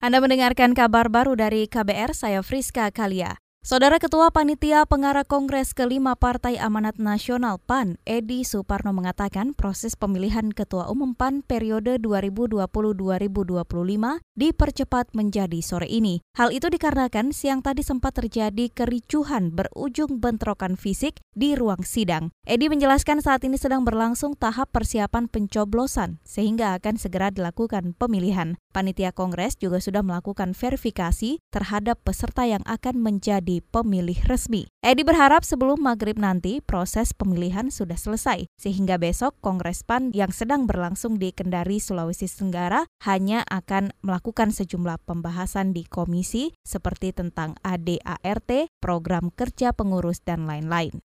Anda mendengarkan kabar baru dari KBR, saya Friska Kalia. Saudara Ketua Panitia Pengarah Kongres kelima Partai Amanat Nasional PAN, Edi Suparno mengatakan proses pemilihan Ketua Umum PAN periode 2020-2025 dipercepat menjadi sore ini. Hal itu dikarenakan siang tadi sempat terjadi kericuhan berujung bentrokan fisik di ruang sidang. Edi menjelaskan saat ini sedang berlangsung tahap persiapan pencoblosan sehingga akan segera dilakukan pemilihan. Panitia Kongres juga sudah melakukan verifikasi terhadap peserta yang akan menjadi pemilih resmi. Edi berharap sebelum maghrib nanti proses pemilihan sudah selesai, sehingga besok Kongres PAN yang sedang berlangsung di Kendari, Sulawesi Tenggara hanya akan melakukan sejumlah pembahasan di komisi seperti tentang ADART, program kerja pengurus, dan lain-lain.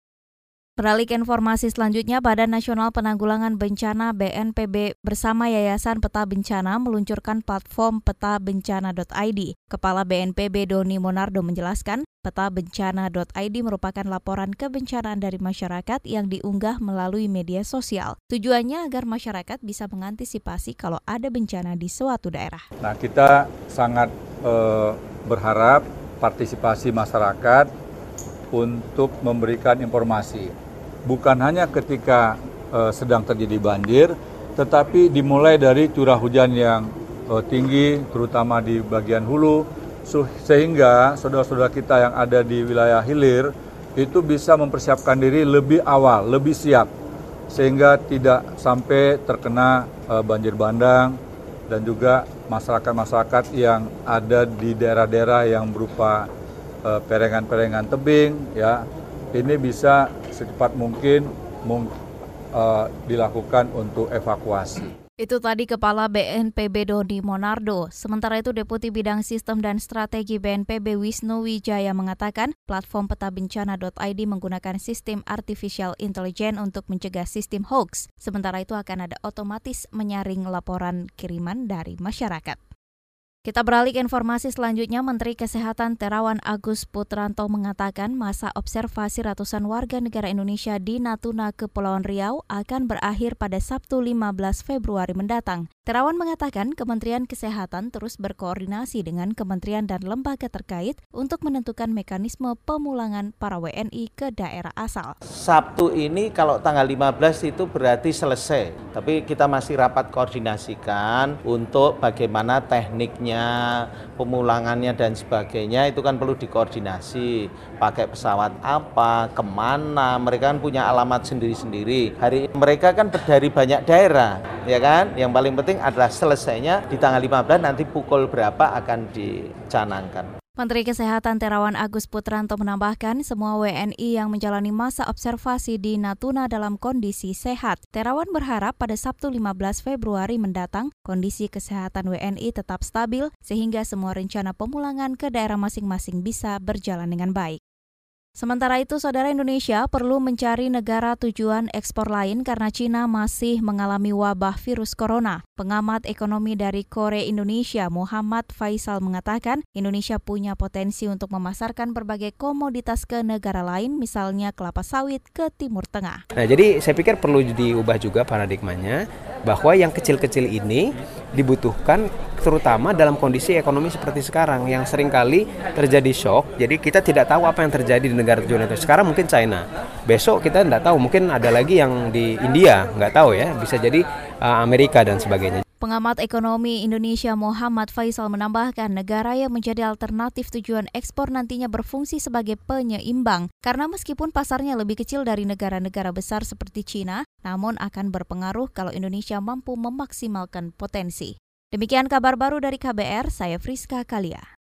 Beralih ke informasi selanjutnya, Badan Nasional Penanggulangan Bencana BNPB bersama Yayasan Peta Bencana meluncurkan platform petabencana.id. Kepala BNPB Doni Monardo menjelaskan, petabencana.id merupakan laporan kebencanaan dari masyarakat yang diunggah melalui media sosial. Tujuannya agar masyarakat bisa mengantisipasi kalau ada bencana di suatu daerah. Nah, kita sangat eh, berharap partisipasi masyarakat untuk memberikan informasi. Bukan hanya ketika uh, sedang terjadi banjir, tetapi dimulai dari curah hujan yang uh, tinggi, terutama di bagian hulu, sehingga saudara-saudara kita yang ada di wilayah hilir itu bisa mempersiapkan diri lebih awal, lebih siap, sehingga tidak sampai terkena uh, banjir bandang dan juga masyarakat-masyarakat yang ada di daerah-daerah yang berupa perengan-perengan tebing, ya ini bisa secepat mungkin mung, uh, dilakukan untuk evakuasi. Itu tadi Kepala BNPB Doni Monardo. Sementara itu Deputi Bidang Sistem dan Strategi BNPB Wisnu Wijaya mengatakan platform petabencana.id menggunakan sistem artificial intelligence untuk mencegah sistem hoax. Sementara itu akan ada otomatis menyaring laporan kiriman dari masyarakat. Kita beralih ke informasi selanjutnya, Menteri Kesehatan Terawan Agus Putranto mengatakan masa observasi ratusan warga negara Indonesia di Natuna, Kepulauan Riau akan berakhir pada Sabtu 15 Februari mendatang. Terawan mengatakan Kementerian Kesehatan terus berkoordinasi dengan kementerian dan lembaga terkait untuk menentukan mekanisme pemulangan para WNI ke daerah asal. Sabtu ini kalau tanggal 15 itu berarti selesai, tapi kita masih rapat koordinasikan untuk bagaimana tekniknya pemulangannya dan sebagainya itu kan perlu dikoordinasi pakai pesawat apa, ke mana, mereka kan punya alamat sendiri-sendiri. Hari mereka kan dari banyak daerah, ya kan? Yang paling penting adalah selesainya di tanggal 15 nanti pukul berapa akan dicanangkan. Menteri Kesehatan Terawan Agus Putranto menambahkan semua WNI yang menjalani masa observasi di Natuna dalam kondisi sehat. Terawan berharap pada Sabtu 15 Februari mendatang kondisi kesehatan WNI tetap stabil sehingga semua rencana pemulangan ke daerah masing-masing bisa berjalan dengan baik. Sementara itu, saudara Indonesia perlu mencari negara tujuan ekspor lain karena Cina masih mengalami wabah virus corona. Pengamat ekonomi dari Korea Indonesia, Muhammad Faisal mengatakan, Indonesia punya potensi untuk memasarkan berbagai komoditas ke negara lain, misalnya kelapa sawit ke Timur Tengah. Nah, jadi saya pikir perlu diubah juga paradigmanya bahwa yang kecil-kecil ini dibutuhkan terutama dalam kondisi ekonomi seperti sekarang yang sering kali terjadi shock. Jadi kita tidak tahu apa yang terjadi di negara tujuan itu. Sekarang mungkin China, besok kita tidak tahu. Mungkin ada lagi yang di India, nggak tahu ya. Bisa jadi uh, Amerika dan sebagainya. Pengamat ekonomi Indonesia Muhammad Faisal menambahkan negara yang menjadi alternatif tujuan ekspor nantinya berfungsi sebagai penyeimbang karena meskipun pasarnya lebih kecil dari negara-negara besar seperti Cina, namun akan berpengaruh kalau Indonesia mampu memaksimalkan potensi. Demikian kabar baru dari KBR, saya Friska Kalia.